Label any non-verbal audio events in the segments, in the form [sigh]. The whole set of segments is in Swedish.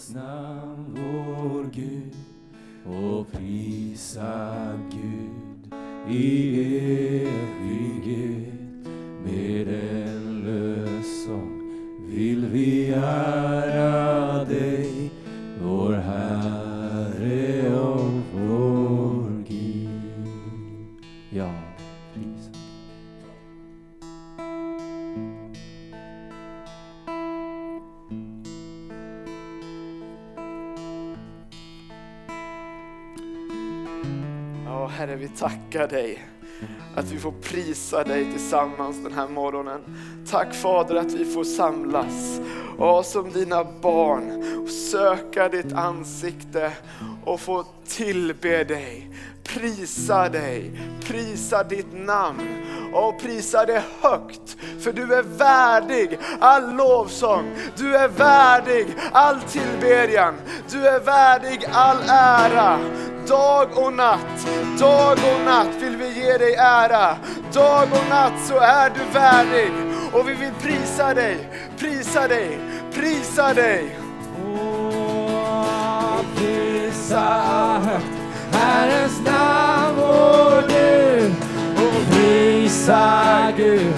Hans namn vår Gud och prisa Gud i evighet med ändlös sång vill vi alla tacka dig. Att vi får prisa dig tillsammans den här morgonen. Tack Fader att vi får samlas. Och som dina barn. Och söka ditt ansikte och få tillbe dig, prisa dig, prisa ditt namn. Och prisa det högt. För du är värdig all lovsång, du är värdig all tillbedjan, du är värdig all ära. Dag och natt, dag och natt vill vi ge dig ära. Dag och natt så är du värdig och vi vill prisa dig, prisa dig, prisa dig. Åh, prisa högt Herrens namn vår Gud och prisa Gud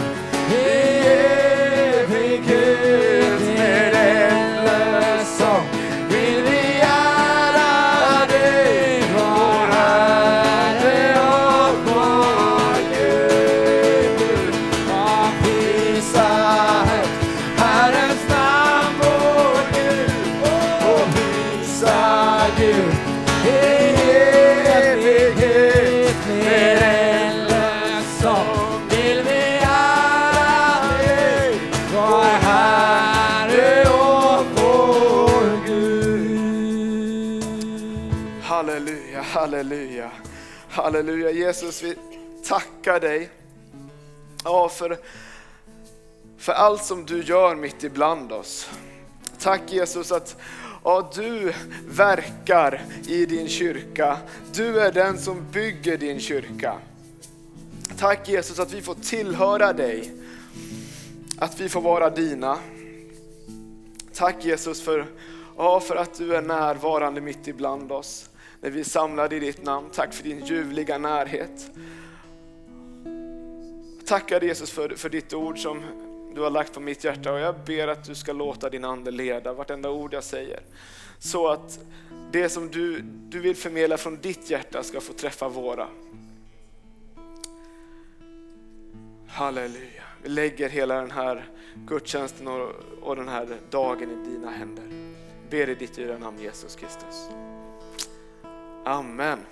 halleluja. Jesus, vi tackar dig ja, för, för allt som du gör mitt ibland oss. Tack Jesus att ja, du verkar i din kyrka. Du är den som bygger din kyrka. Tack Jesus att vi får tillhöra dig, att vi får vara dina. Tack Jesus för, ja, för att du är närvarande mitt ibland oss. När vi är samlade i ditt namn. Tack för din ljuvliga närhet. Tackar Jesus för, för ditt ord som du har lagt på mitt hjärta och jag ber att du ska låta din ande leda vartenda ord jag säger. Så att det som du, du vill förmedla från ditt hjärta ska få träffa våra. Halleluja. Vi lägger hela den här gudstjänsten och, och den här dagen i dina händer. Ber i ditt dyra namn Jesus Kristus. Amen.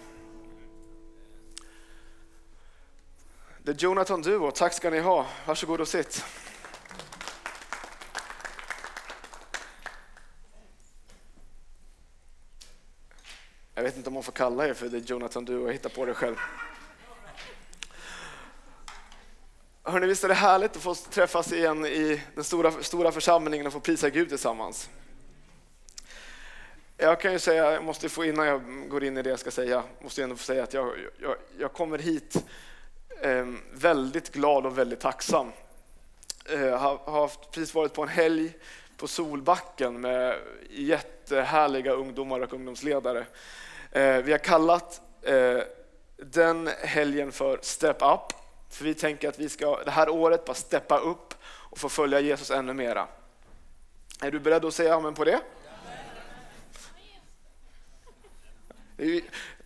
The Jonathan Duo, tack ska ni ha. Varsågod och sitt. Jag vet inte om man får kalla er för The Jonathan Duo, jag hittar på det själv. Hörni, visst är det härligt att få träffas igen i den stora, stora församlingen och få prisa Gud tillsammans. Jag kan ju säga, jag måste få innan jag går in i det jag ska säga, måste jag ändå få säga att jag, jag, jag kommer hit eh, väldigt glad och väldigt tacksam. Eh, har, har precis varit på en helg på Solbacken med jättehärliga ungdomar och ungdomsledare. Eh, vi har kallat eh, den helgen för Step Up, för vi tänker att vi ska det här året bara steppa upp och få följa Jesus ännu mera. Är du beredd att säga amen på det?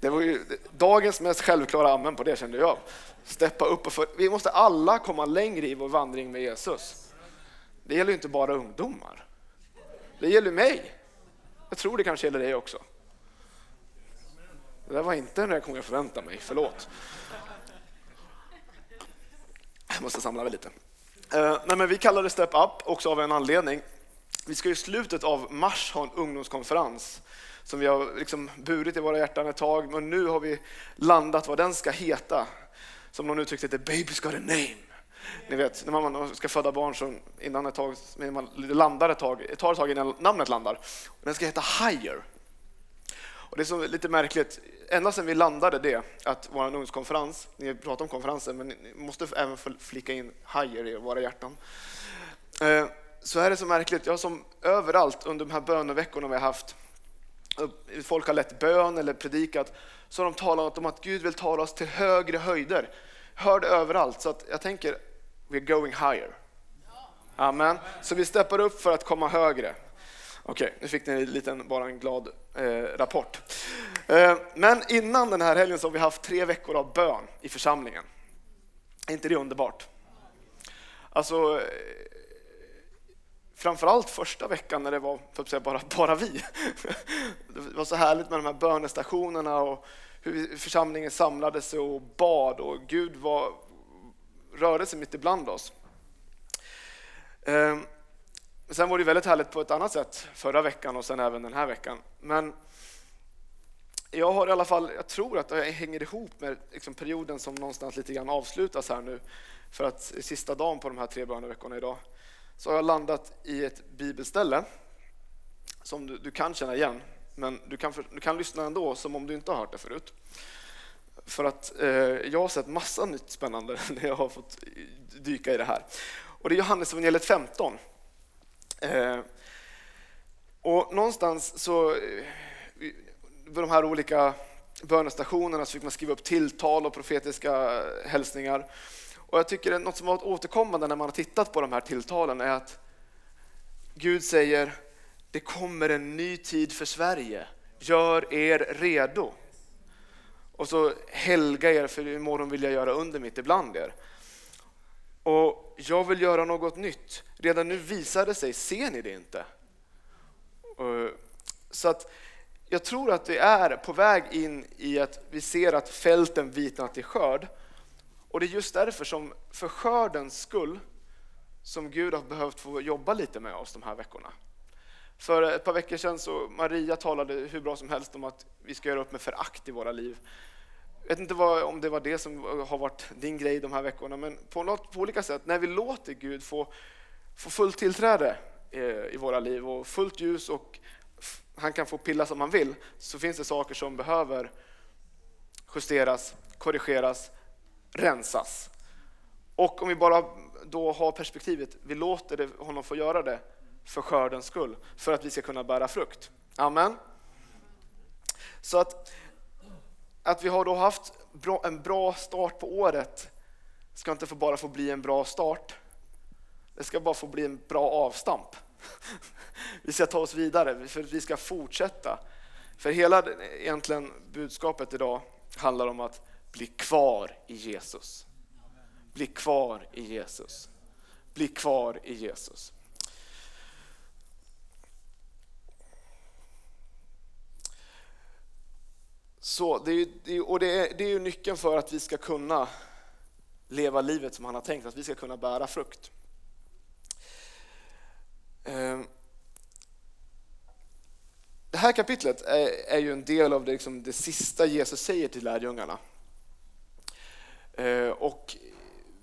Det, var ju dagens mest självklara amen på det kände jag. Steppa upp och för, vi måste alla komma längre i vår vandring med Jesus. Det gäller ju inte bara ungdomar. Det gäller mig. Jag tror det kanske gäller dig också. Det där var inte en reaktion jag förväntade mig, förlåt. Jag måste samla mig lite. Eh, nej, men vi kallar det Step Up också av en anledning. Vi ska i slutet av mars ha en ungdomskonferens som vi har liksom burit i våra hjärtan ett tag, men nu har vi landat vad den ska heta. Som någon uttryckte det, Baby's got a name. Ni vet, när man ska föda barn så innan ett tag, man landar ett tag, det tar ett tag innan namnet landar. Den ska heta Higher. Och det är så lite märkligt, ända sedan vi landade det, att vår ungdomskonferens, ni pratar om konferensen, men ni måste även flika in Higher i våra hjärtan. Eh, så är det så märkligt. Jag som överallt under de här böneveckorna vi har haft, folk har lett bön eller predikat, så har de talat om att Gud vill tala oss till högre höjder. Hör det överallt, så att jag tänker, we're going higher. Amen. Så vi steppar upp för att komma högre. Okej, okay, nu fick ni en liten, bara en glad eh, rapport. Eh, men innan den här helgen så har vi haft tre veckor av bön i församlingen. Är inte det underbart? Alltså, framförallt första veckan när det var för att säga, bara, bara vi. Det var så härligt med de här bönestationerna och hur församlingen samlades och bad och Gud var, rörde sig mitt ibland oss. Ehm, sen var det väldigt härligt på ett annat sätt förra veckan och sen även den här veckan. Men jag har i alla fall, jag tror att det hänger ihop med liksom perioden som någonstans lite grann avslutas här nu. För att sista dagen på de här tre böneveckorna idag så har jag landat i ett bibelställe som du, du kan känna igen, men du kan, du kan lyssna ändå som om du inte har hört det förut. För att eh, jag har sett massa nytt spännande [laughs] när jag har fått dyka i det här. Och det är Johannes evangeliet 15. Eh, och någonstans så, eh, vid de här olika bönestationerna så fick man skriva upp tilltal och profetiska hälsningar. Och jag tycker att något som har varit återkommande när man har tittat på de här tilltalen är att Gud säger det kommer en ny tid för Sverige. Gör er redo. Och så helga er för imorgon vill jag göra under mitt ibland er. Och jag vill göra något nytt. Redan nu visar det sig, ser ni det inte? Så att jag tror att vi är på väg in i att vi ser att fälten vitnat i skörd. Och det är just därför som, för skördens skull, som Gud har behövt få jobba lite med oss de här veckorna. För ett par veckor sedan så Maria talade hur bra som helst om att vi ska göra upp med förakt i våra liv. Jag vet inte vad, om det var det som har varit din grej de här veckorna, men på, något, på olika sätt, när vi låter Gud få, få fullt tillträde eh, i våra liv och fullt ljus och han kan få pilla som han vill, så finns det saker som behöver justeras, korrigeras, rensas. Och om vi bara då har perspektivet, vi låter honom få göra det för skördens skull, för att vi ska kunna bära frukt. Amen. Så att, att vi har då haft en bra start på året ska inte få bara få bli en bra start. Det ska bara få bli en bra avstamp. [laughs] Vi ska ta oss vidare, för vi ska fortsätta. För hela egentligen budskapet idag handlar om att bli kvar i Jesus. Bli kvar i Jesus. Bli kvar i Jesus. Så det är, och det är, det är ju nyckeln för att vi ska kunna leva livet som han har tänkt, att vi ska kunna bära frukt. Ehm, det här kapitlet är, är ju en del av det, liksom, det sista Jesus säger till lärjungarna. Eh, och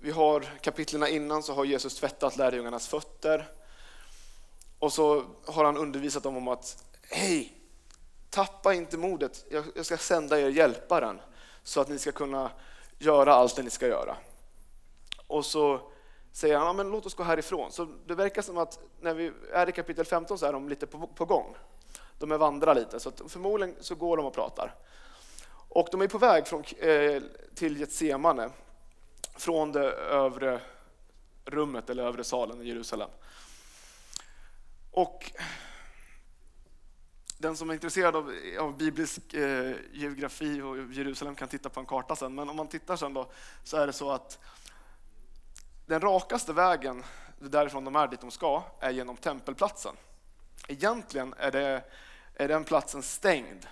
vi har kapitlerna innan så har Jesus tvättat lärjungarnas fötter. Och så har han undervisat dem om att hej, tappa inte modet. Jag ska sända er hjälparen så att ni ska kunna göra allt det ni ska göra. Och så säger han, ja, men låt oss gå härifrån. Så det verkar som att när vi är i kapitel 15 så är de lite på, på gång. De är vandrar lite, så förmodligen så går de och pratar. Och de är på väg från, eh, till Getsemane från det övre rummet eller övre salen i Jerusalem. Och den som är intresserad av, av biblisk eh, geografi och Jerusalem kan titta på en karta sen. Men om man tittar sen då så är det så att den rakaste vägen därifrån de är dit de ska är genom tempelplatsen. Egentligen är, det, är den platsen stängd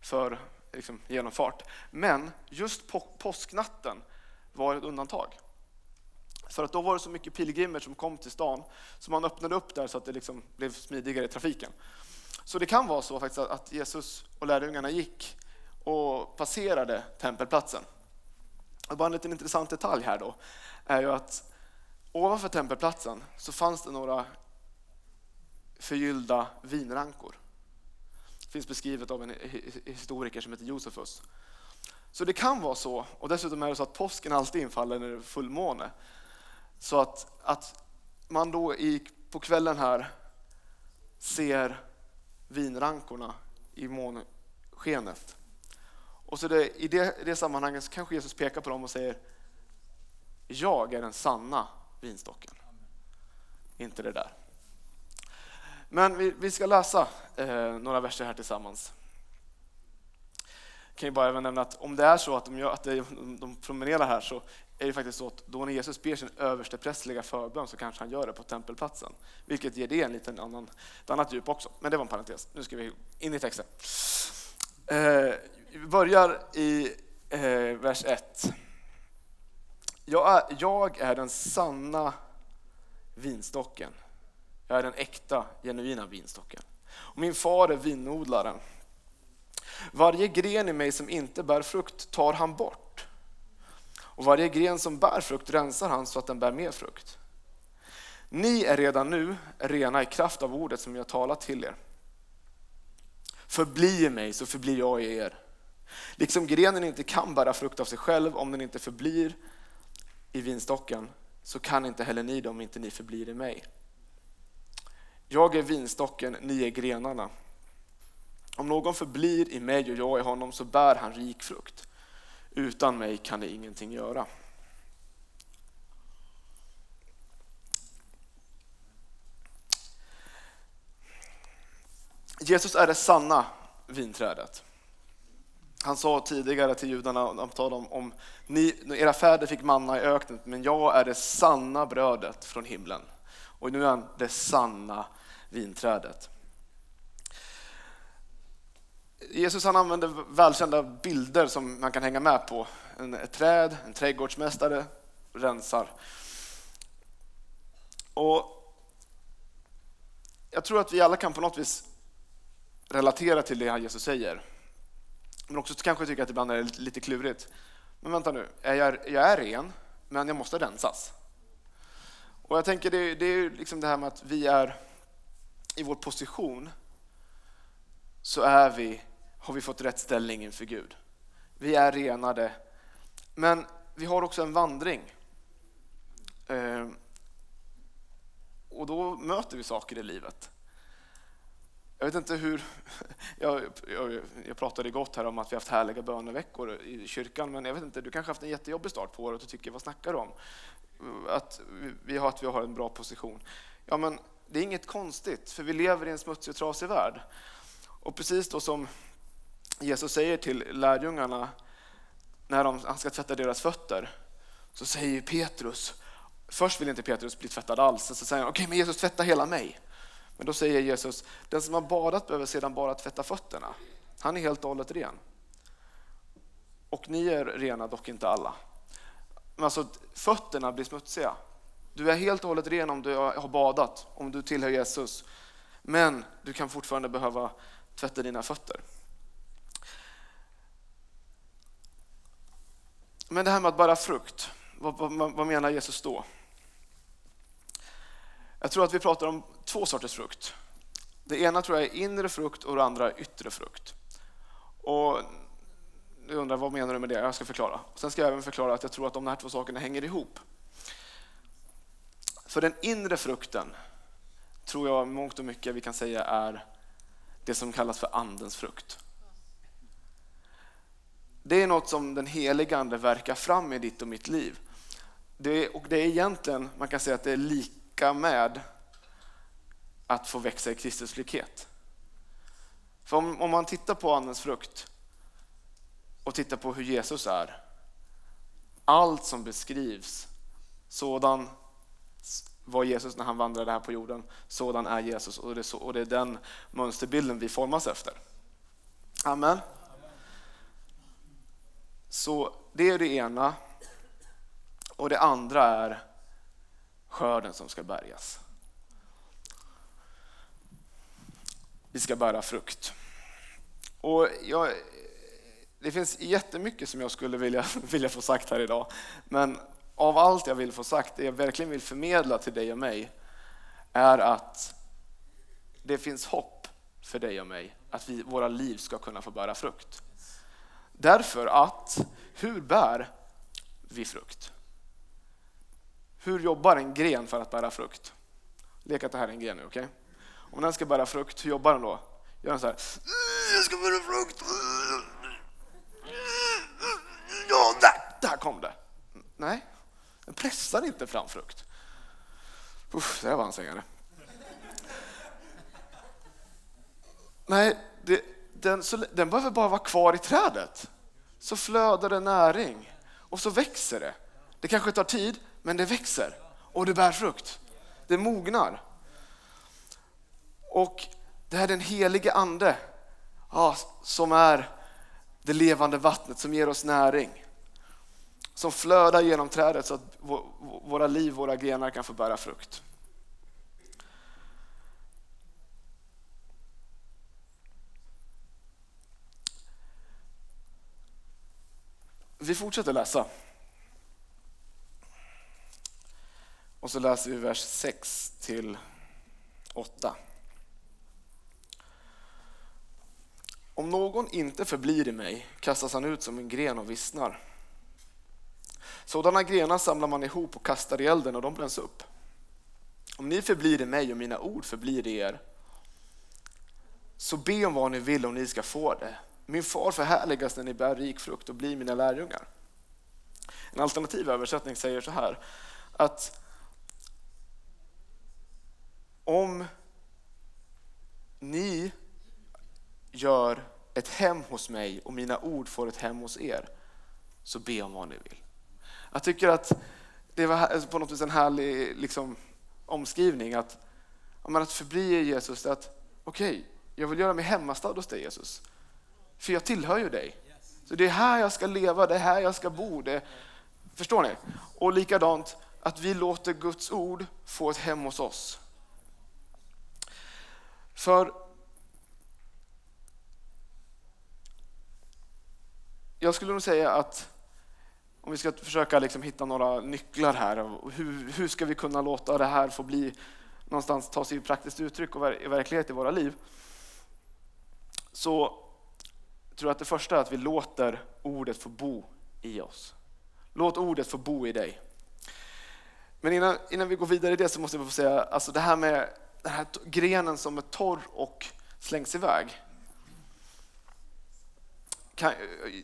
för liksom, genomfart. Men just på påsknatten var ett undantag. För att då var det så mycket pilgrimer som kom till stan så man öppnade upp där så att det liksom blev smidigare i trafiken. Så det kan vara så faktiskt att Jesus och lärjungarna gick och passerade tempelplatsen. Och bara en liten intressant detalj här då är ju att ovanför tempelplatsen så fanns det några förgyllda vinrankor. Det finns beskrivet av en historiker som heter Josefus. Så det kan vara så, och dessutom är det så att påsken alltid infaller när det är fullmåne. Så att, att man då i, på kvällen här ser vinrankorna i månskenet. Och så det, i, det, det sammanhanget så kanske Jesus pekar på dem och säger Jag är den sanna vinstocken. Inte det där. Men vi, vi ska läsa eh, några verser här tillsammans. Jag kan ju bara även nämna att om det är så att de, gör, att de, de promenerar här så är det faktiskt så att då när Jesus ber sin översteprästliga förbön så kanske han gör det på tempelplatsen. Vilket ger det en liten annan, ett annat djup också. Men det var en parentes. Nu ska vi in i texten. Eh, vi börjar i eh, vers 1. Jag är, jag är den sanna vinstocken. Jag är den äkta, genuina vinstocken. Och min far är vinodlaren. Varje gren i mig som inte bär frukt tar han bort. Och varje gren som bär frukt rensar han så att den bär mer frukt. Ni är redan nu rena i kraft av ordet som jag talat till er. Förbli i mig så förblir jag i er. Liksom grenen inte kan bära frukt av sig själv om den inte förblir i vinstocken så kan inte heller ni det om inte ni förblir i mig. Jag är vinstocken, ni är grenarna. Om någon förblir i mig och jag i honom så bär han rik frukt. Utan mig kan ni ingenting göra. Jesus är det sanna vinträdet. Han sa tidigare till judarna, han talade om, om ni, era fäder fick manna i öknen, men jag är det sanna brödet från himlen. Och nu är han det sanna vinträdet. Jesus han använder välkända bilder som man kan hänga med på. En, ett träd, en trädgårdsmästare rensar. Och jag tror att vi alla kan på något vis relatera till det Jesus säger. Men också kanske tycka att ibland är det lite klurigt. Men vänta nu, jag är, jag är ren, men jag måste rensas. Och jag tänker det, det är liksom det här med att vi är i vår position så är vi, har vi fått rätt ställning inför Gud. Vi är renade, men vi har också en vandring. Ehm, och då möter vi saker i livet. Jag vet inte hur... [laughs] Jag, jag, jag pratade gott här om att vi haft härliga böneveckor i kyrkan, men jag vet inte, du kanske haft en jättejobbig start på året och tycker, vad snackar du om? Att vi har, att vi har en bra position. Ja, men det är inget konstigt, för vi lever i en smutsig och trasig värld. Och precis då som Jesus säger till lärjungarna när de, han ska tvätta deras fötter, så säger Petrus, först vill inte Petrus bli tvättad alls, så säger han, okej okay, men Jesus tvätta hela mig. Men då säger Jesus, den som har badat behöver sedan bara tvätta fötterna. Han är helt och hållet ren. Och ni är rena, dock inte alla. Men alltså, fötterna blir smutsiga. Du är helt och hållet ren om du har badat, om du tillhör Jesus. Men du kan fortfarande behöva tvätta dina fötter. Men det här med att bära frukt, vad, vad, vad menar Jesus då? Jag tror att vi pratar om två sorters frukt. Det ena tror jag är inre frukt och det andra är yttre frukt. Och du undrar vad menar du med det? Jag ska förklara. Sen ska jag även förklara att jag tror att de här två sakerna hänger ihop. För den inre frukten tror jag mångt och mycket vi kan säga är det som kallas för andens frukt. Det är något som den heliga ande verkar fram i ditt och mitt liv. Det, och det är egentligen, man kan säga att det är lika med att få växa i Kristus likhet. För om, om man tittar på andens frukt och tittar på hur Jesus är. Allt som beskrivs, sådan var Jesus när han vandrade här på jorden, sådan är Jesus och det är, så, och det är den mönsterbilden vi formas efter. Amen. Så det är det ena. Och det andra är skörden som ska bärgas. Vi ska bära frukt. Och jag, det finns jättemycket som jag skulle vilja, [laughs] vilja få sagt här idag. Men av allt jag vill få sagt, det jag verkligen vill förmedla till dig och mig, är att det finns hopp för dig och mig, att vi, våra liv ska kunna få bära frukt. Därför att, hur bär vi frukt? Hur jobbar en gren för att bära frukt? lek att det här är en gren nu, okej? Om den ska bära frukt, hur jobbar den då? Gör den så här. Jag ska bära frukt. Ja, där, där kom det. Nej, den pressar inte fram frukt. Uff, det var en sängare. Nej, det, den, så, den behöver bara vara kvar i trädet. Så flödar det näring och så växer det. Det kanske tar tid, men det växer och det bär frukt. Det mognar. Och det är den helige ande ja, som är det levande vattnet som ger oss näring. Som flödar genom trädet så att våra liv, våra grenar kan få bära frukt. Vi fortsätter läsa. Och så läser vi vers 6 till 8. Om någon inte förblir i mig kastas han ut som en gren och vissnar. Sådana grenar samlar man ihop och kastar i elden och de bränns upp. Om ni förblir i mig och mina ord förblir i er, så be om vad ni vill och ni ska få det. Min far förhärligas när ni bär rik frukt och blir mina lärjungar. En alternativ översättning säger så här, att om ni gör ett hem hos mig och mina ord får ett hem hos er, så be om vad ni vill. Jag tycker att det var på något vis en härlig liksom, omskrivning att, att förbli Jesus, att okej, okay, jag vill göra mig hemmastad hos dig Jesus. För jag tillhör ju dig. Så det är här jag ska leva, det är här jag ska bo. Det, förstår ni? Och likadant att vi låter Guds ord få ett hem hos oss. För jag skulle nog säga att om vi ska försöka liksom hitta några nycklar här, hur, hur ska vi kunna låta det här få bli någonstans ta sig i praktiskt uttryck och i verklighet i våra liv? Så tror jag att det första är att vi låter ordet få bo i oss. Låt ordet få bo i dig. Men innan, innan vi går vidare i det så måste jag få säga, alltså det här med den här grenen som är torr och slängs iväg. Kan,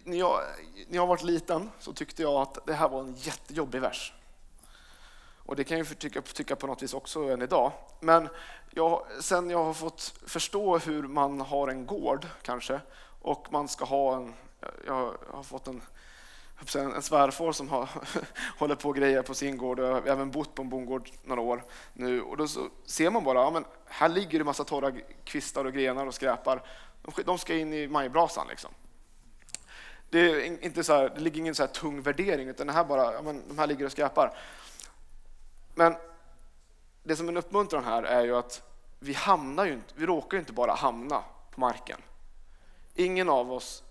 när, jag, när jag var liten så tyckte jag att det här var en jättejobbig vers. Och det kan jag tycka, tycka på något vis också än idag. Men jag, sen jag har fått förstå hur man har en gård kanske och man ska ha en, jag har fått en, en svärfar som har, [laughs] håller på och grejer på sin gård och jag har även bott på en bondgård några år nu och då ser man bara, ja, men här ligger det massa torra kvistar och grenar och skräpar. De ska in i majbrasan liksom. Det, är inte så här, det ligger ingen så här tung värdering utan det här bara, ja, men de här ligger och skräpar. Men det som är en uppmuntran här är ju att vi hamnar ju inte, vi råkar ju inte bara hamna på marken. Ingen av oss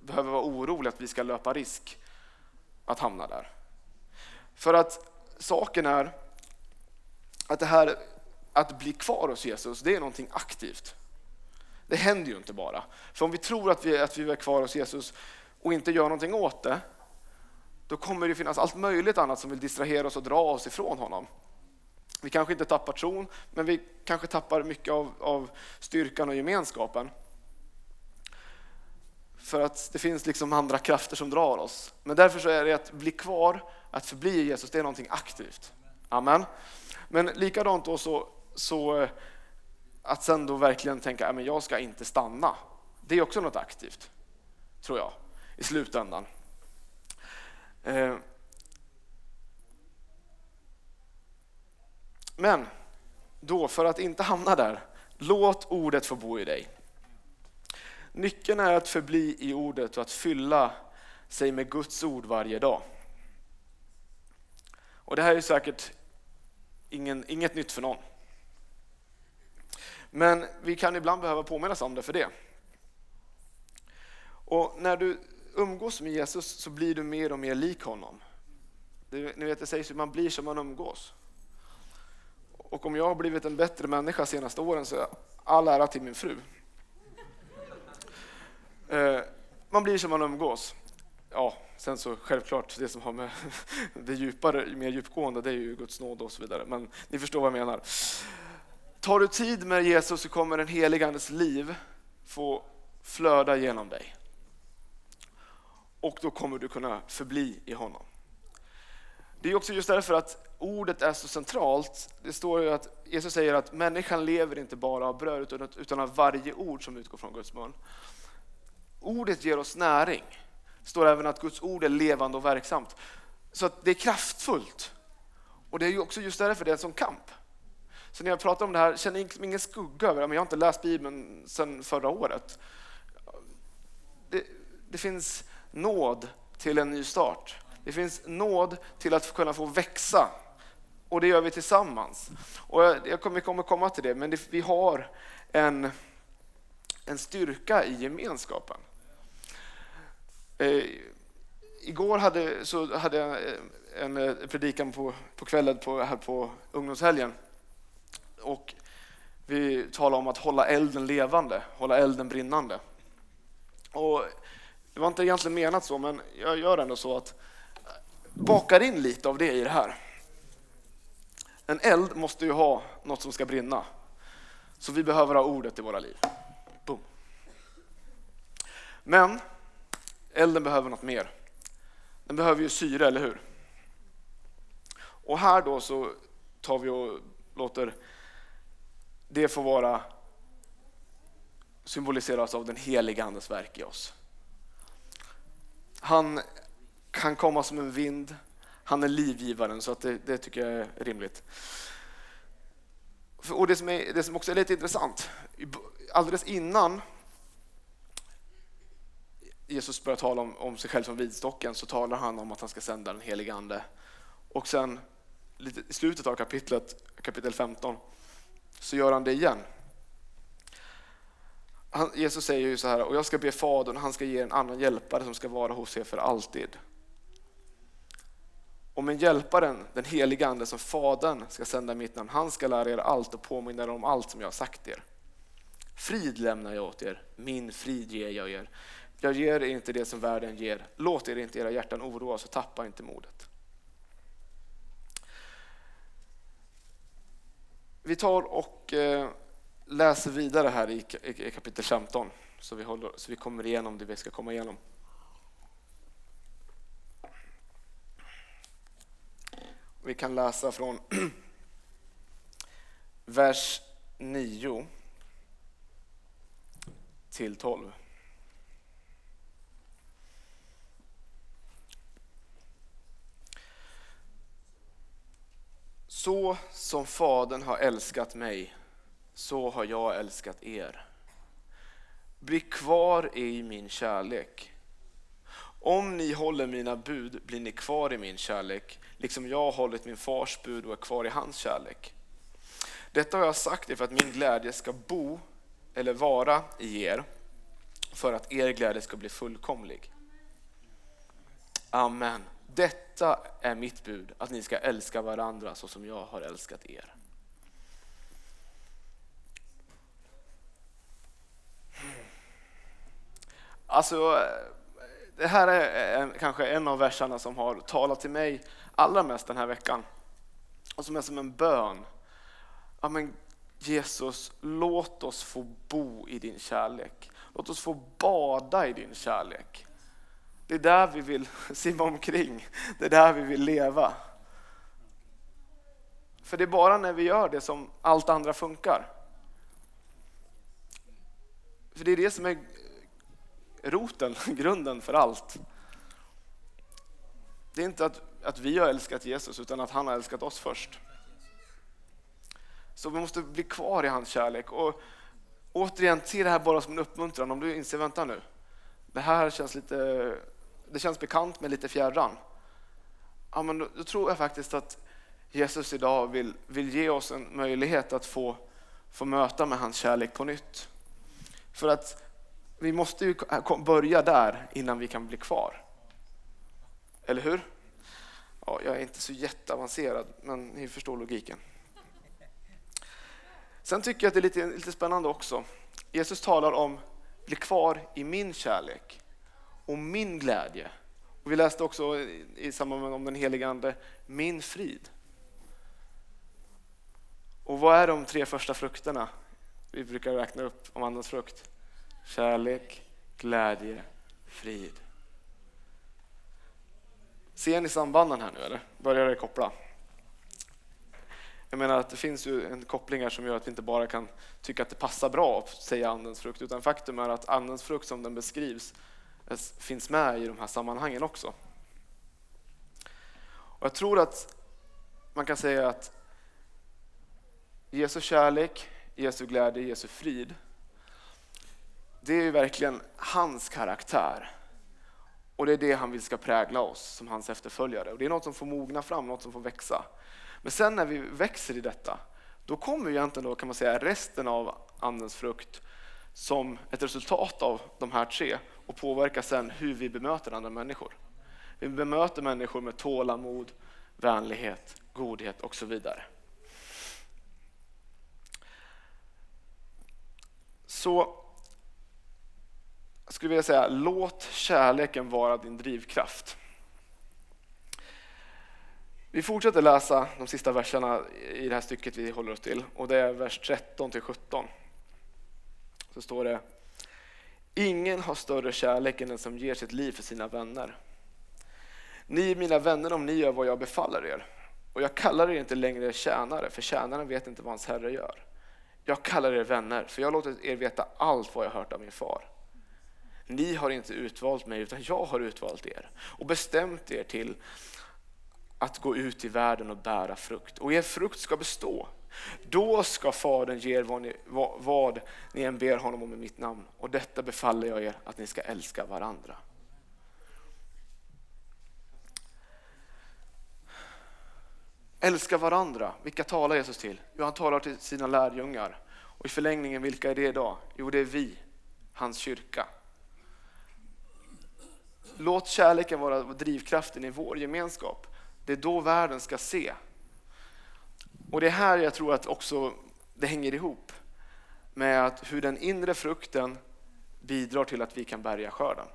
behöver vara orolig att vi ska löpa risk att hamna där. För att saken är att det här att bli kvar hos Jesus, det är någonting aktivt. Det händer ju inte bara. För om vi tror att vi, att vi är kvar hos Jesus och inte gör någonting åt det, då kommer det finnas allt möjligt annat som vill distrahera oss och dra oss ifrån honom. Vi kanske inte tappar tron, men vi kanske tappar mycket av, av styrkan och gemenskapen. För att det finns liksom andra krafter som drar oss. Men därför så är det att bli kvar, att förbli Jesus, det är någonting aktivt. Amen. Men likadant då så, så eh, att sen då verkligen tänka, men jag ska inte stanna. Det är också något aktivt, tror jag, i slutändan. Eh, men då, för att inte hamna där, låt ordet få bo i dig. Nyckeln är att förbli i ordet och att fylla sig med Guds ord varje dag. Och Det här är säkert ingen, inget nytt för någon. Men vi kan ibland behöva påminnas om det för det. Och när du umgås med Jesus så blir du mer och mer lik honom. ni vet, det sägs att man blir som man umgås. Och om jag har blivit en bättre människa de senaste åren så är all ära till min fru. Eh, man blir som man umgås. Ja, sen så självklart det som har med [laughs] det djupare, mer djupgående, det är ju Guds nåd och så vidare. Men ni förstår vad jag menar. tar du tid med Jesus så kommer den helige Andes liv få flöda genom dig. Och då kommer du kunna förbli i honom. Det är också just därför att ordet är så centralt. Det står ju att Jesus säger att människan lever inte bara av bröd utan av varje ord som utgår från Guds mun. Ordet ger oss näring. Det står även att Guds ord är levande och verksamt. Så att det är kraftfullt. Och det är ju också just därför det är en sån kamp. Så när jag pratar om det här, känner jag ingen skugga över det. Jag har inte läst Bibeln sedan förra året. Det, det finns nåd till en ny start. Det finns nåd till att kunna få växa. Och det gör vi tillsammans. Och jag kommer, kommer komma till det, men det, vi har en, en styrka i gemenskapen. Eh, igår hade, så hade jag en, en predikan på, på kvällen på, här på ungdomshelgen. Och vi talade om att hålla elden levande, hålla elden brinnande. Och det var inte egentligen menat så, men jag gör ändå så att eh, bakar in lite av det i det här. En eld måste ju ha något som ska brinna. Så vi behöver ha ordet i våra liv. Boom. Men elden behöver något mer. Den behöver ju syre, eller hur? Och här då så tar vi och låter det få vara symboliseras av den heliga Andes verk i oss. Han kan komma som en vind, han är livgivaren så att det, det tycker jag är rimligt. Och det som, är, det som också är lite intressant, alldeles innan Jesus börjar tala om, om sig själv som vidstocken så talar han om att han ska sända den helige Ande. Och sen lite, i slutet av kapitlet, kapitel 15 så gör han det igen. Han, Jesus säger ju så här, och jag ska be Fadern, han ska ge en annan hjälpare som ska vara hos er för alltid. Och en hjälparen, den helige Ande som Fadern ska sända i mitt namn, han ska lära er allt och påminna er om allt som jag har sagt er. Frid lämnar jag åt er, min frid ger jag er. Jag ger er inte det som världen ger. Låt er inte era hjärtan oroas och tappa inte modet. Vi tar och eh, läser vidare här i kapitel 15 så vi, håller, så vi kommer igenom det vi ska komma igenom. Vi kan läsa från [clears throat] vers 9 till 12. Så som Fadern har älskat mig, så har jag älskat er. Bli kvar i min kärlek. Om ni håller mina bud blir ni kvar i min kärlek, liksom jag har hållit min fars bud och är kvar i hans kärlek. Detta har jag sagt er för att min glädje ska bo eller vara i er, för att er glädje ska bli fullkomlig. Amen. Detta är mitt bud, att ni ska älska varandra så som jag har älskat er. Alltså, det här är kanske en av verserna som har talat till mig allra mest den här veckan. Och som är som en bön. Ja, men Jesus, låt oss få bo i din kärlek. Låt oss få bada i din kärlek. Det är där vi vill [laughs] simma omkring. Det är där vi vill leva. För det är bara när vi gör det som allt andra funkar. För det är det som är roten, [laughs] grunden för allt. Det är inte att, att vi har älskat Jesus utan att han har älskat oss först. Så vi måste bli kvar i hans kärlek. Och återigen, se det här bara som en uppmuntran. Om du inser, vänta nu, det här känns lite det känns bekant men lite fjärran. Ja, men då, då tror jag faktiskt att Jesus idag vill, vill ge oss en möjlighet att få, få möta med hans kärlek på nytt. För att vi måste ju börja där innan vi kan bli kvar. Eller hur? Ja, jag är inte så jätteavancerad, men ni förstår logiken. Sen tycker jag att det är lite, lite spännande också. Jesus talar om bli kvar i min kärlek och min glädje. Och vi läste också i samband med om den helige Ande, min frid. Och vad är de tre första frukterna vi brukar räkna upp om Andens frukt? Kärlek, glädje, frid. Ser ni sambanden här nu eller? Börjar det koppla? Jag menar att det finns ju en koppling här som gör att vi inte bara kan tycka att det passar bra att säga andens frukt, utan faktum är att andens frukt som den beskrivs finns med i de här sammanhangen också. Och jag tror att man kan säga att Jesu kärlek, Jesu glädje, Jesu frid, det är ju verkligen hans karaktär. Och det är det han vill ska prägla oss som hans efterföljare. Och det är något som får mogna fram, något som får växa. Men sen när vi växer i detta, då kommer egentligen då kan man säga resten av andens frukt som ett resultat av de här tre och påverkar sen hur vi bemöter andra människor. Vi bemöter människor med tålamod, vänlighet, godhet och så vidare. Så jag skulle vilja säga, låt kärleken vara din drivkraft. Vi fortsätter läsa de sista verserna i det här stycket vi håller oss till och det är vers 13 till 17. Så står det Ingen har större kärlek än den som ger sitt liv för sina vänner. Ni är mina vänner om ni gör vad jag befaller er. Och jag kallar er inte längre tjänare, för tjänaren vet inte vad hans herre gör. Jag kallar er vänner, för jag har låtit er veta allt vad jag hört av min far. Ni har inte utvalt mig, utan jag har utvalt er och bestämt er till att gå ut i världen och bära frukt. Och er frukt ska bestå. Då ska Fadern ge er vad ni, vad, vad ni än ber honom om i mitt namn. Och detta befaller jag er, att ni ska älska varandra. Älska varandra. Vilka talar Jesus till? Jo, han talar till sina lärjungar. Och i förlängningen, vilka är det idag? Jo, det är vi, hans kyrka. Låt kärleken vara drivkraften i vår gemenskap. Det är då världen ska se. Och det är här jag tror att också det hänger ihop med att hur den inre frukten bidrar till att vi kan bärga skörden.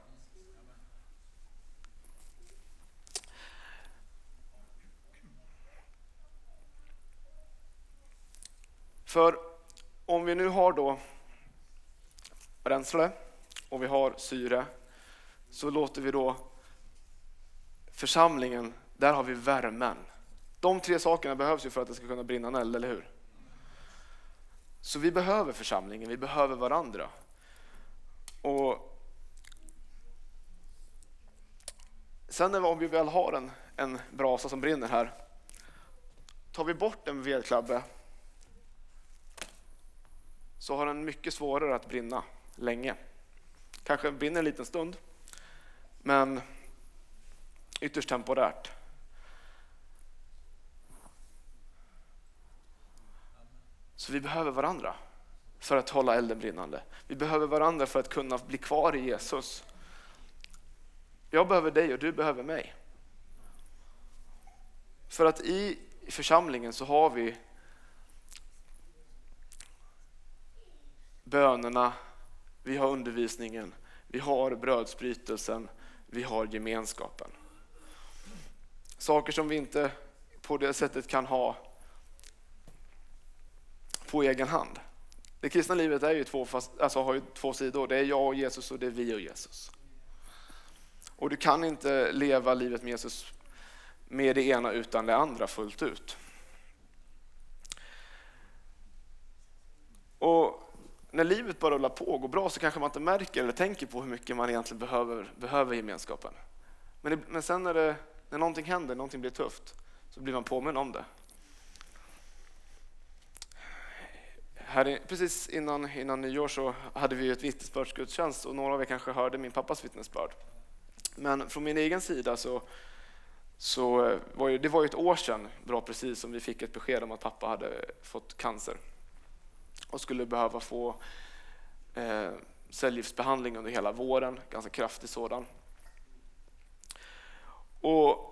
För om vi nu har då bränsle och vi har syre så låter vi då församlingen, där har vi värmen. De tre sakerna behövs ju för att det ska kunna brinna en eld, eller hur? Så vi behöver församlingen, vi behöver varandra. Och Sen om vi väl har en, en brasa som brinner här, tar vi bort en vedklabbe så har den mycket svårare att brinna länge. Kanske brinner en liten stund, men ytterst temporärt. Så vi behöver varandra för att hålla elden brinnande. Vi behöver varandra för att kunna bli kvar i Jesus. Jag behöver dig och du behöver mig. För att i församlingen så har vi bönerna, vi har undervisningen, vi har brödsbrytelsen, vi har gemenskapen. Saker som vi inte på det sättet kan ha på egen hand. Det kristna livet är ju två, alltså har ju två sidor. Det är jag och Jesus och det är vi och Jesus. Och du kan inte leva livet med Jesus med det ena utan det andra fullt ut. Och när livet bara rullar på och går bra så kanske man inte märker eller tänker på hur mycket man egentligen behöver, behöver gemenskapen. Men, det, men sen när, det, när någonting händer, någonting blir tufft, så blir man påminn om det. Här, precis innan, innan nyår så hade vi ett vittnesbördsgudstjänst och några av er kanske hörde min pappas vittnesbörd. Men från min egen sida så, så eh, var ju, det var ju ett år sedan, bra precis, som vi fick ett besked om att pappa hade fått cancer och skulle behöva få eh, cellgiftsbehandling under hela våren, ganska kraftig sådan. Och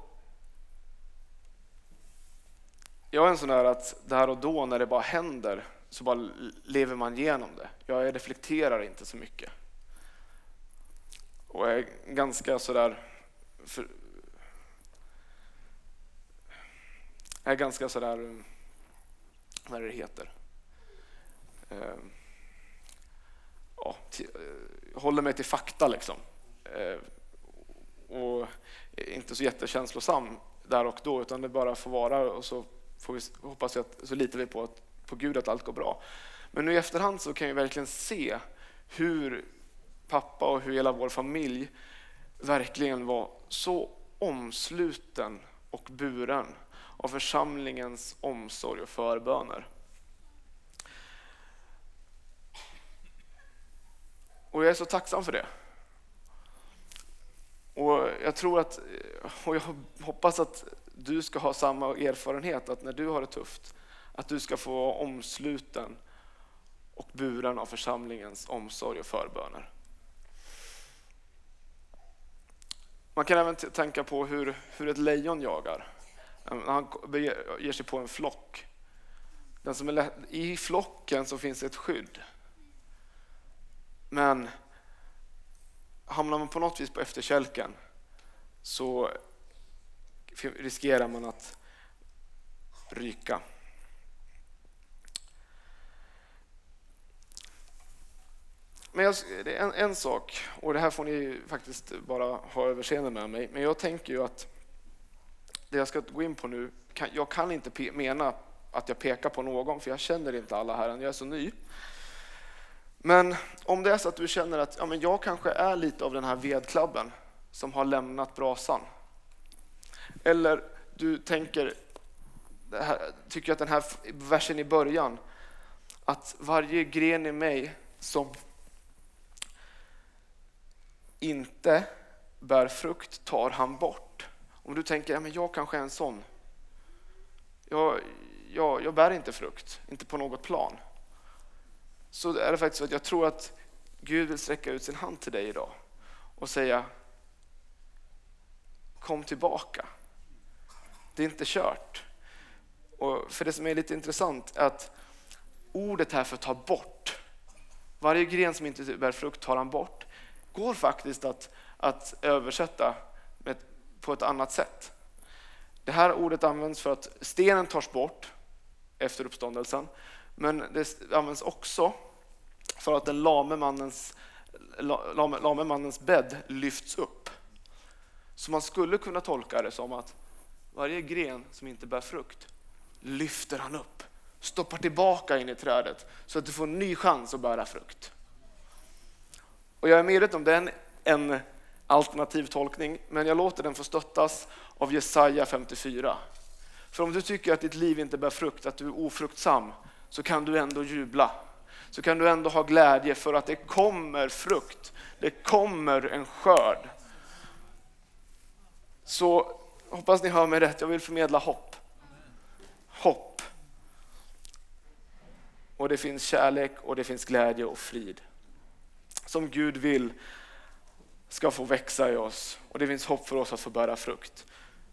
jag är en sån där att där och då när det bara händer så bara lever man igenom det. Jag reflekterar inte så mycket. Och jag är ganska sådär... För, jag är ganska sådär vad är det heter? Ehm, eh, ja, till, håller mig till fakta liksom. Eh, och är inte så jättekänslosam där och då utan det bara får vara och så får vi, hoppas att, så litar vi på, att, på Gud att allt går bra. Men nu i efterhand så kan vi verkligen se hur pappa och hur hela vår familj verkligen var så omsluten och buren av församlingens omsorg och förböner. Och jag är så tacksam för det. Och jag tror att, och jag hoppas att du ska ha samma erfarenhet, att när du har det tufft, att du ska få vara omsluten och buren av församlingens omsorg och förböner. Man kan även tänka på hur, hur ett lejon jagar. Han ger sig på en flock. Den som är I flocken så finns ett skydd. Men hamnar man på något vis på efterkälken så riskerar man att ryka. Men jag, det är en, en, sak, och det här får ni faktiskt bara ha överseende med mig, men jag tänker ju att det jag ska gå in på nu, kan, jag kan inte mena att jag pekar på någon, för jag känner inte alla här än, jag är så ny. Men om det är så att du känner att ja, men jag kanske är lite av den här vedklabben som har lämnat brasan. Eller du tänker, här, tycker att den här versen i början, att varje gren i mig som inte bär frukt tar han bort. Om du tänker, ja, men jag kanske är en sån. Jag, jag, jag bär inte frukt, inte på något plan så är det faktiskt så att jag tror att Gud vill sträcka ut sin hand till dig idag och säga kom tillbaka. Det är inte kört. Och för det som är lite intressant är att ordet här för ta bort, varje gren som inte bär frukt tar han bort, går faktiskt att, att översätta med, på ett annat sätt. Det här ordet används för att stenen tas bort efter uppståndelsen, men det används också för att den lame mannens, lame, lame mannens bädd lyfts upp. Så man skulle kunna tolka det som att varje gren som inte bär frukt lyfter han upp, stoppar tillbaka in i trädet så att du får en ny chans att bära frukt. Och jag är medveten om den en alternativ tolkning, men jag låter den få stöttas av Jesaja 54. För om du tycker att ditt liv inte bär frukt, att du är ofruktsam, så kan du ändå jubla. Så kan du ändå ha glädje för att det kommer frukt. Det kommer en skörd. Så hoppas ni hör mig rätt, jag vill förmedla hopp. Hopp. Och det finns kärlek och det finns glädje och frid. Som Gud vill ska få växa i oss och det finns hopp för oss att få bära frukt.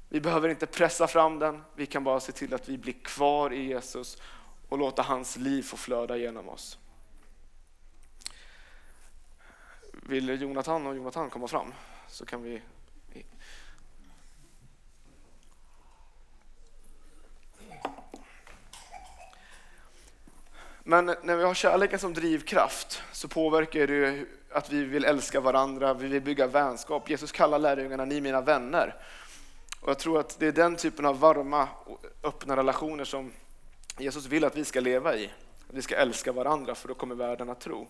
Vi behöver inte pressa fram den, vi kan bara se till att vi blir kvar i Jesus och låta hans liv få flöda genom oss. Vill Jonathan och Jonathan komma fram så kan vi Men när vi har kärleken som drivkraft så påverkar det att vi vill älska varandra, vi vill bygga vänskap. Jesus kallar lärjungarna ni mina vänner. Och jag tror att det är den typen av varma och öppna relationer som Jesus vill att vi ska leva i. Att vi ska älska varandra för då kommer världen att tro.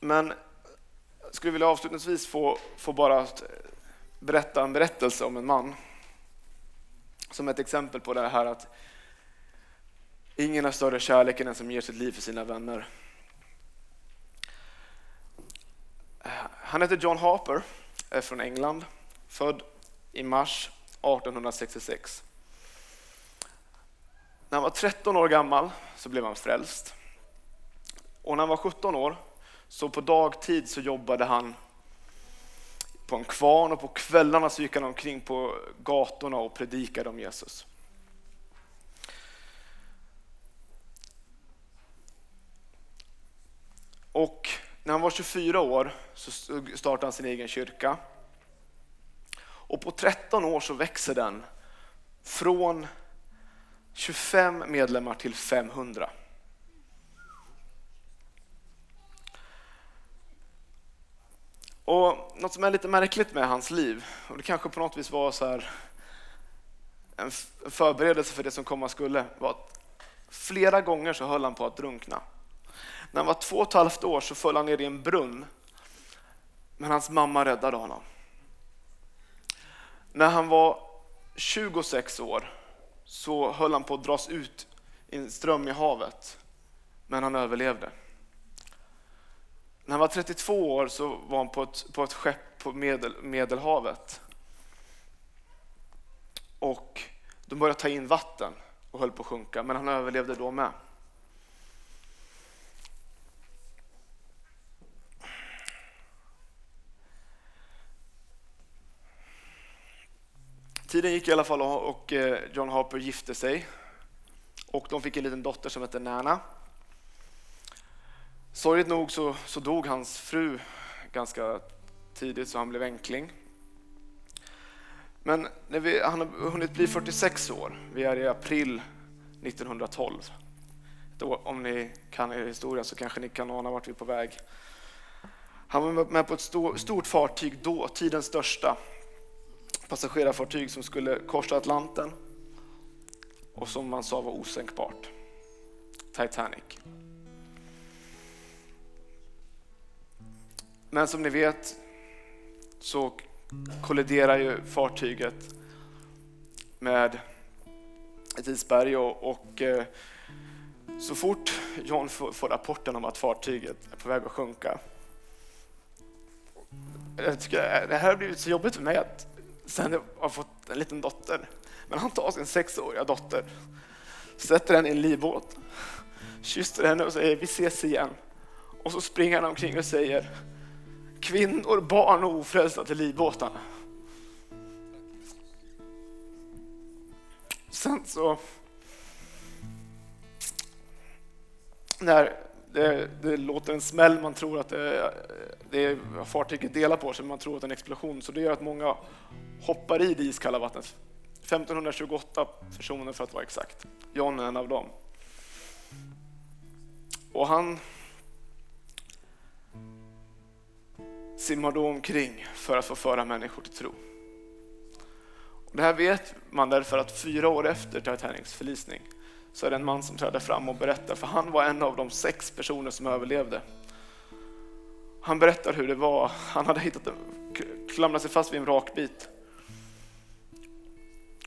Men jag skulle vilja avslutningsvis få, få bara eh, berätta en berättelse om en man. Som ett exempel på det här att ingen har större kärlek än den som ger sitt liv för sina vänner. Han heter John Harper, är från England, född i mars 1866. När han var 13 år gammal så blev han frälst. Och när han var 17 år, så på dagtid så jobbade han på en kvarn och på kvällarna så gick han omkring på gatorna och predikade om Jesus. Och när han var 24 år så startade han sin egen kyrka. Och på 13 år så växer den från 25 medlemmar till 500. Och Något som är lite märkligt med hans liv, och det kanske på något vis var så här en förberedelse för det som komma skulle, var att flera gånger så höll han på att drunkna. När han var två och ett halvt år så föll han ner i en brunn, men hans mamma räddade honom. När han var 26 år så höll han på att dras ut i en ström i havet, men han överlevde. När han var 32 år så var han på ett, på ett skepp på Medel, Medelhavet. Och de började ta in vatten och höll på att sjunka, men han överlevde då med. Tiden gick i alla fall och eh, John Harper gifte sig och de fick en liten dotter som hette Nana. Sorgligt nog så, så dog hans fru ganska tidigt så han blev enkling. Men när vi, han har hunnit bli 46 år, vi är i april 1912. Då, om ni kan er historia så kanske ni kan ana vart vi är på väg. Han var med på ett stort fartyg då, tidens största passagerarfartyg som skulle korsa Atlanten och som man sa var osänkbart. Titanic. Men som ni vet så kolliderar ju fartyget med ett isberg och, och eh, så fort John får, får rapporten om att fartyget är på väg att sjunka. Jag tycker det här har blivit så jobbigt för mig att sen har fått en liten dotter. Men han tar sin sexåriga dotter, sätter henne i en livbåt, kysser henne och säger vi ses igen. Och så springer han omkring och säger kvinnor, barn och ofrälsta till livbåtarna. Sen så... När det, det, låter en smäll, man tror att det, det fartyget delar på sig, man tror att det är en explosion, så det gör att många hoppar i det iskalla vattnet. 1528 personer för att vara exakt. John är en av dem. Och han simmar då omkring för att få föra människor till tro. Och det här vet man därför att fyra år efter Titanics förlisning så är det en man som träder fram och berättar, för han var en av de sex personer som överlevde. Han berättar hur det var, han hade hittat en, klamrat sig fast vid en rakbit.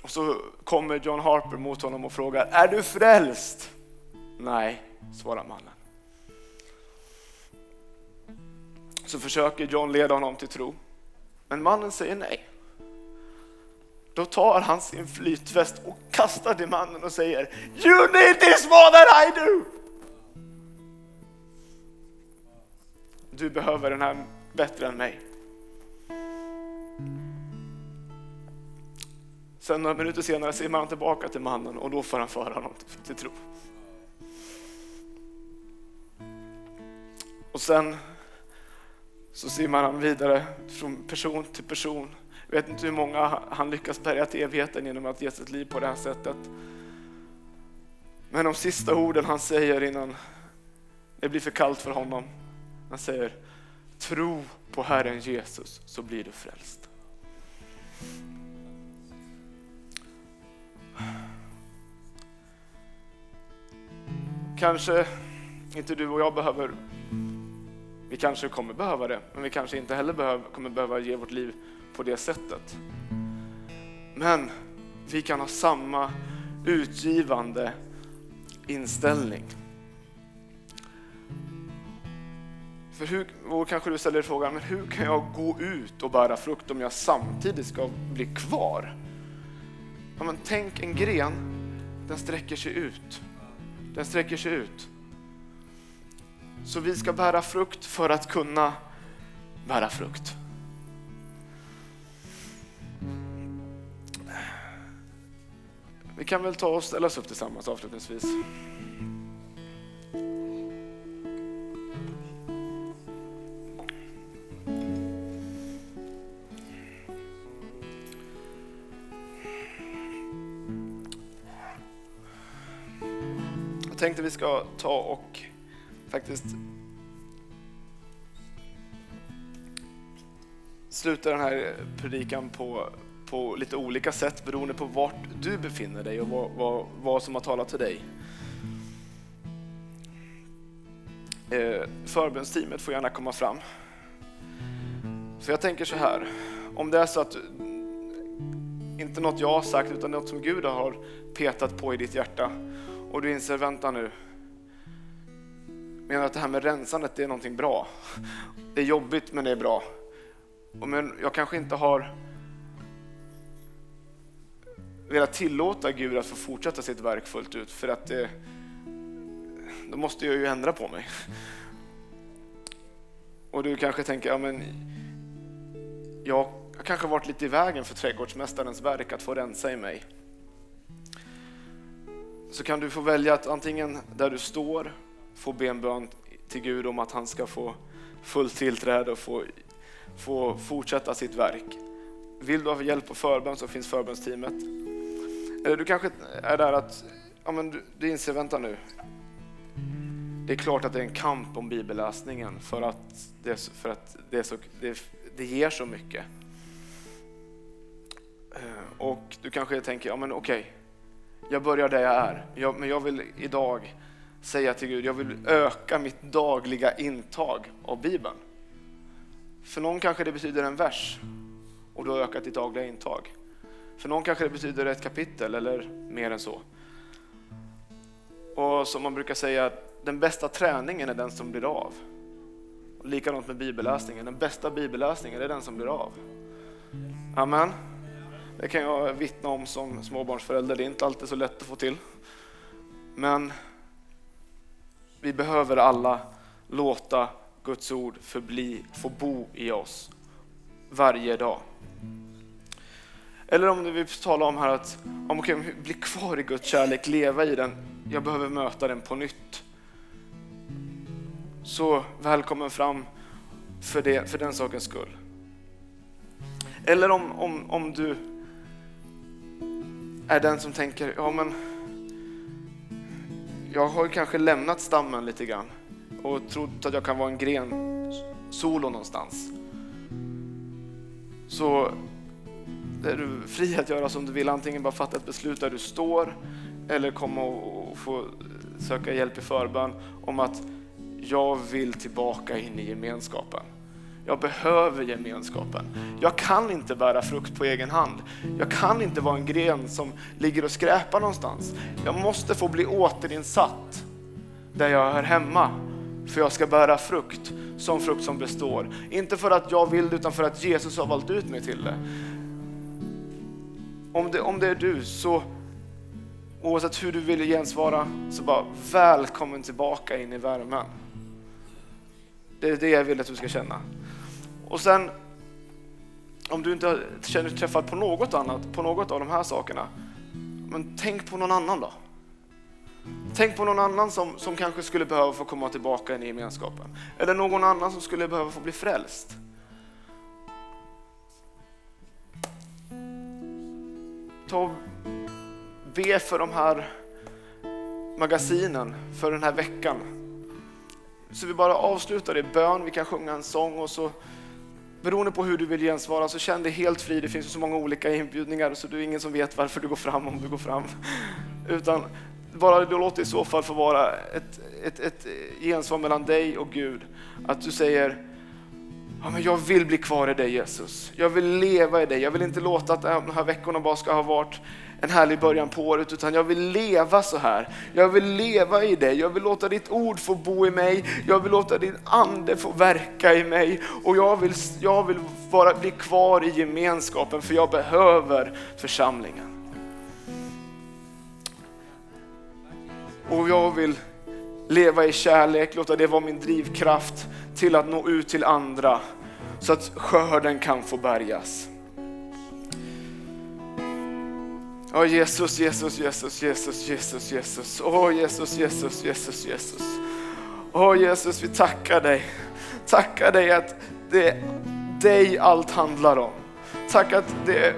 Och så kommer John Harper mot honom och frågar, är du frälst? Nej, svarar mannen. så försöker John leda honom till tro. Men mannen säger nej. Då tar han sin flytväst och kastar till mannen och säger You need this more than I do! Du behöver den här bättre än mig. Sen några minuter senare simmar han tillbaka till mannen och då får han föra honom till, till tro. Och sen så simmar han vidare från person till person. Jag vet inte hur många han lyckas bärga till evigheten genom att ge sitt liv på det här sättet. Men de sista orden han säger innan det blir för kallt för honom, han säger tro på Herren Jesus så blir du frälst. Kanske inte du och jag behöver vi kanske kommer behöva det, men vi kanske inte heller behöver, kommer behöva ge vårt liv på det sättet. Men vi kan ha samma utgivande inställning. För hur, och kanske du ställer frågan, men hur kan jag gå ut och bära frukt om jag samtidigt ska bli kvar? Ja, men tänk en gren, den sträcker sig ut. Den sträcker sig ut. Så vi ska bära frukt för att kunna bära frukt. Vi kan väl ta och ställa oss upp tillsammans avslutningsvis. Jag tänkte vi ska ta och faktiskt sluta den här predikan på, på lite olika sätt beroende på vart du befinner dig och vad, vad, vad som har talat till dig. Eh, förbönsteamet får gärna komma fram. För jag tänker så här, om det är så att inte något jag har sagt utan något som Gud har petat på i ditt hjärta och du inser, vänta nu, menar att det här med rensandet det är någonting bra. Det är jobbigt men det är bra. Men jag kanske inte har velat tillåta Gud att få fortsätta sitt verk fullt ut för att det, då måste jag ju ändra på mig. Och du kanske tänker, ja men jag har kanske varit lite i vägen för trädgårdsmästarens verk att få rensa i mig. Så kan du få välja att antingen där du står få be en bön till Gud om att han ska få fullt tillträde och få, få fortsätta sitt verk. Vill du ha hjälp och förbön så finns förbönsteamet. Eller du kanske är där att ja, men du, du inser, vänta nu, det är klart att det är en kamp om bibelläsningen för att det, för att det, så, det, det ger så mycket. Eh, och du kanske tänker, ja men okej, jag börjar där jag är, jag, men jag vill idag säga till Gud, jag vill öka mitt dagliga intag av Bibeln. För någon kanske det betyder en vers och du har ökat ditt dagliga intag. För någon kanske det betyder ett kapitel eller mer än så. Och som man brukar säga, den bästa träningen är den som blir av. Och likadant med bibelläsningen, den bästa bibelläsningen är den som blir av. Amen. Det kan jag vittna om som småbarnsförälder, det är inte alltid så lätt att få till. Men vi behöver alla låta Guds ord förbli, få bo i oss varje dag. Eller om du vill tala om här att om okay, bli kvar i Guds kärlek, leva i den, jag behöver möta den på nytt. Så välkommen fram för, det, för den sakens skull. Eller om, om, om du är den som tänker, ja men jag har kanske lämnat stammen lite grann och trott att jag kan vara en gren solo någonstans. Så är du fri att göra som du vill, antingen bara fatta ett beslut där du står eller komma och få söka hjälp i förbön om att jag vill tillbaka in i gemenskapen. Jag behöver gemenskapen. Jag kan inte bära frukt på egen hand. Jag kan inte vara en gren som ligger och skräpar någonstans. Jag måste få bli återinsatt där jag hör hemma för jag ska bära frukt, som frukt som består. Inte för att jag vill det utan för att Jesus har valt ut mig till det. Om det, om det är du så oavsett hur du vill gensvara så bara välkommen tillbaka in i värmen. Det är det jag vill att du ska känna. Och sen, om du inte känner dig träffad på något annat, på något av de här sakerna, men tänk på någon annan då. Tänk på någon annan som, som kanske skulle behöva få komma tillbaka in i gemenskapen. Eller någon annan som skulle behöva få bli frälst. Ta och be för de här magasinen, för den här veckan. Så vi bara avslutar i bön, vi kan sjunga en sång och så beroende på hur du vill gensvara så känn dig helt fri. Det finns ju så många olika inbjudningar så du är ingen som vet varför du går fram om du går fram. Utan bara låt det i så fall få vara ett, ett, ett gensvar mellan dig och Gud. Att du säger, ja, men jag vill bli kvar i dig Jesus. Jag vill leva i dig. Jag vill inte låta att de här veckorna bara ska ha varit en härlig början på året, utan jag vill leva så här. Jag vill leva i dig. Jag vill låta ditt ord få bo i mig. Jag vill låta din ande få verka i mig och jag vill, jag vill vara, bli kvar i gemenskapen för jag behöver församlingen. Och jag vill leva i kärlek, låta det vara min drivkraft till att nå ut till andra så att skörden kan få bärgas. Åh oh, Jesus, Jesus, Jesus, Jesus, Jesus, Jesus. Åh oh, Jesus, Jesus, Jesus, Jesus. Åh oh, Jesus, vi tackar dig. Tackar dig att det är dig allt handlar om. Tack att det är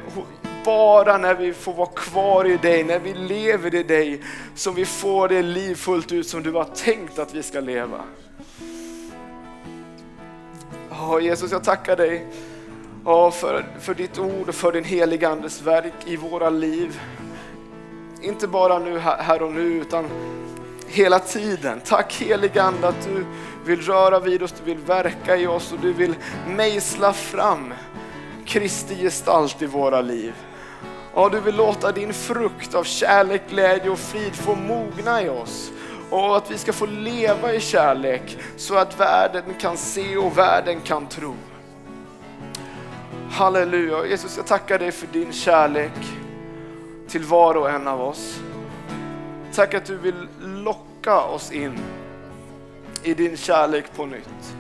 bara när vi får vara kvar i dig, när vi lever i dig, som vi får det liv fullt ut som du har tänkt att vi ska leva. Oh, Jesus, jag tackar dig oh, för, för ditt ord och för din heliga Andes verk i våra liv. Inte bara nu här och nu, utan hela tiden. Tack helige Ande att du vill röra vid oss, du vill verka i oss och du vill mejsla fram Kristi gestalt i våra liv. Ja, du vill låta din frukt av kärlek, glädje och frid få mogna i oss och att vi ska få leva i kärlek så att världen kan se och världen kan tro. Halleluja. Jesus, jag tackar dig för din kärlek till var och en av oss. Tack att du vill locka oss in i din kärlek på nytt.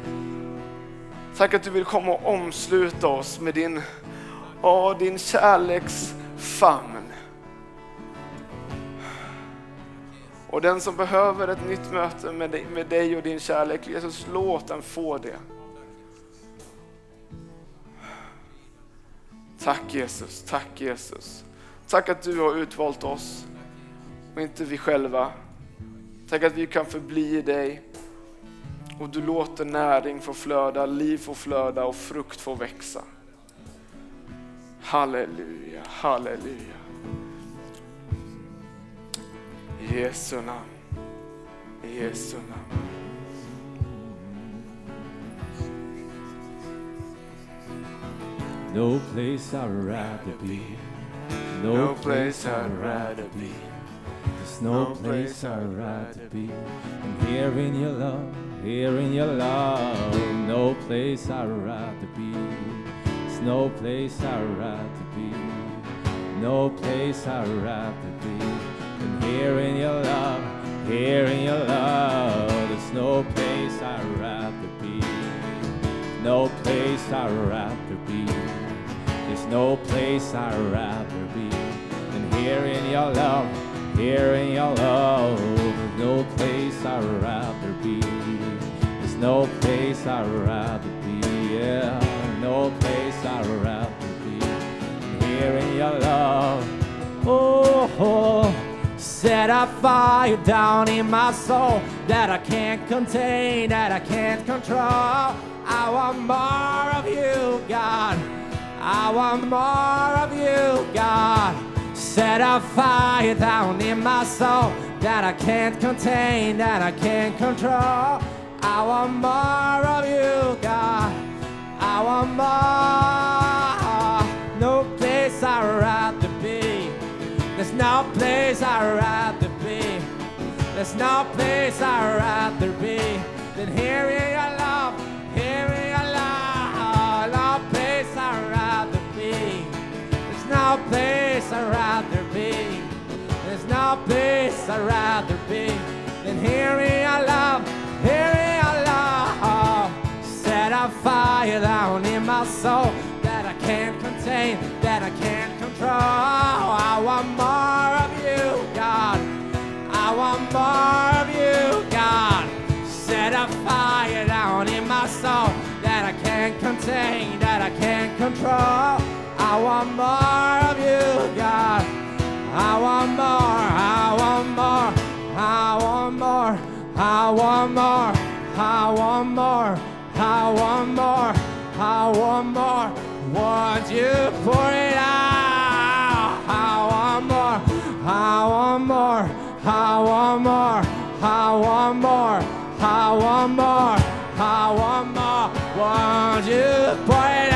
Tack att du vill komma och omsluta oss med din, oh, din famn. Och den som behöver ett nytt möte med dig, med dig och din kärlek, Jesus låt den få det. Tack Jesus, tack Jesus. Tack att du har utvalt oss och inte vi själva. Tack att vi kan förbli i dig och du låter näring få flöda, liv få flöda och frukt få växa. Halleluja, halleluja. I Jesu namn. I Jesu namn. No place I'd rather be. No, no place I'd rather be. There's no, no place I'd rather be. And here in your love, here in your love. No place I'd rather be. No place I'd rather be. No place I'd rather be. And here in your love, here in your love. There's no place I'd rather be. No place I'd rather be. There's no place I'd rather be than here in your love, here in your love. No place I'd rather be. There's no place I'd rather be. Yeah, no place Be than here in your love. Oh, oh. set a fire down in my soul that I can't contain, that I can't control. I want more of you, God. I want more of you, God. Set a fire down in my soul that I can't contain, that I can't control. I want more of you, God. I want more. No place I'd rather be. There's no place I'd rather be. There's no place I'd rather be than here in your love, here in your love. No place I'd rather be. There's no place I'd rather be. There's no place I'd rather be than here in your love, here. A fire down in my soul that I can't contain, that I can't control. I want more of you, God. I want more of you, God. Set a fire down in my soul that I can't contain, that I can't control. I want more of you, God. I want more, I want more, I want more, I want more, I want more, want more, I want more. Won't you pour it out? I want more, I want more, I want more, I want more, I want more, I want more. Won't you pour it out?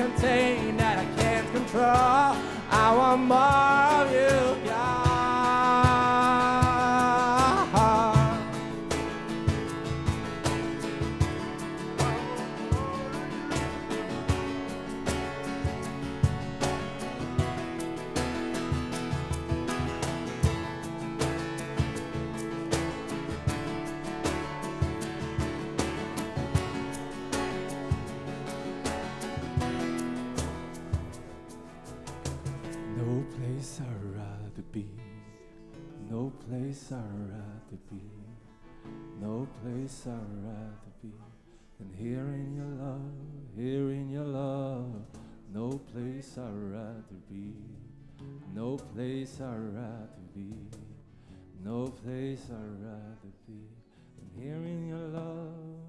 Contain, that I can't control. I want more of you, God. Place I'd rather be. No place I'd rather be than here in your love, here in your love. No place I'd rather be. No place I'd rather be. No place I'd rather be than here in your love.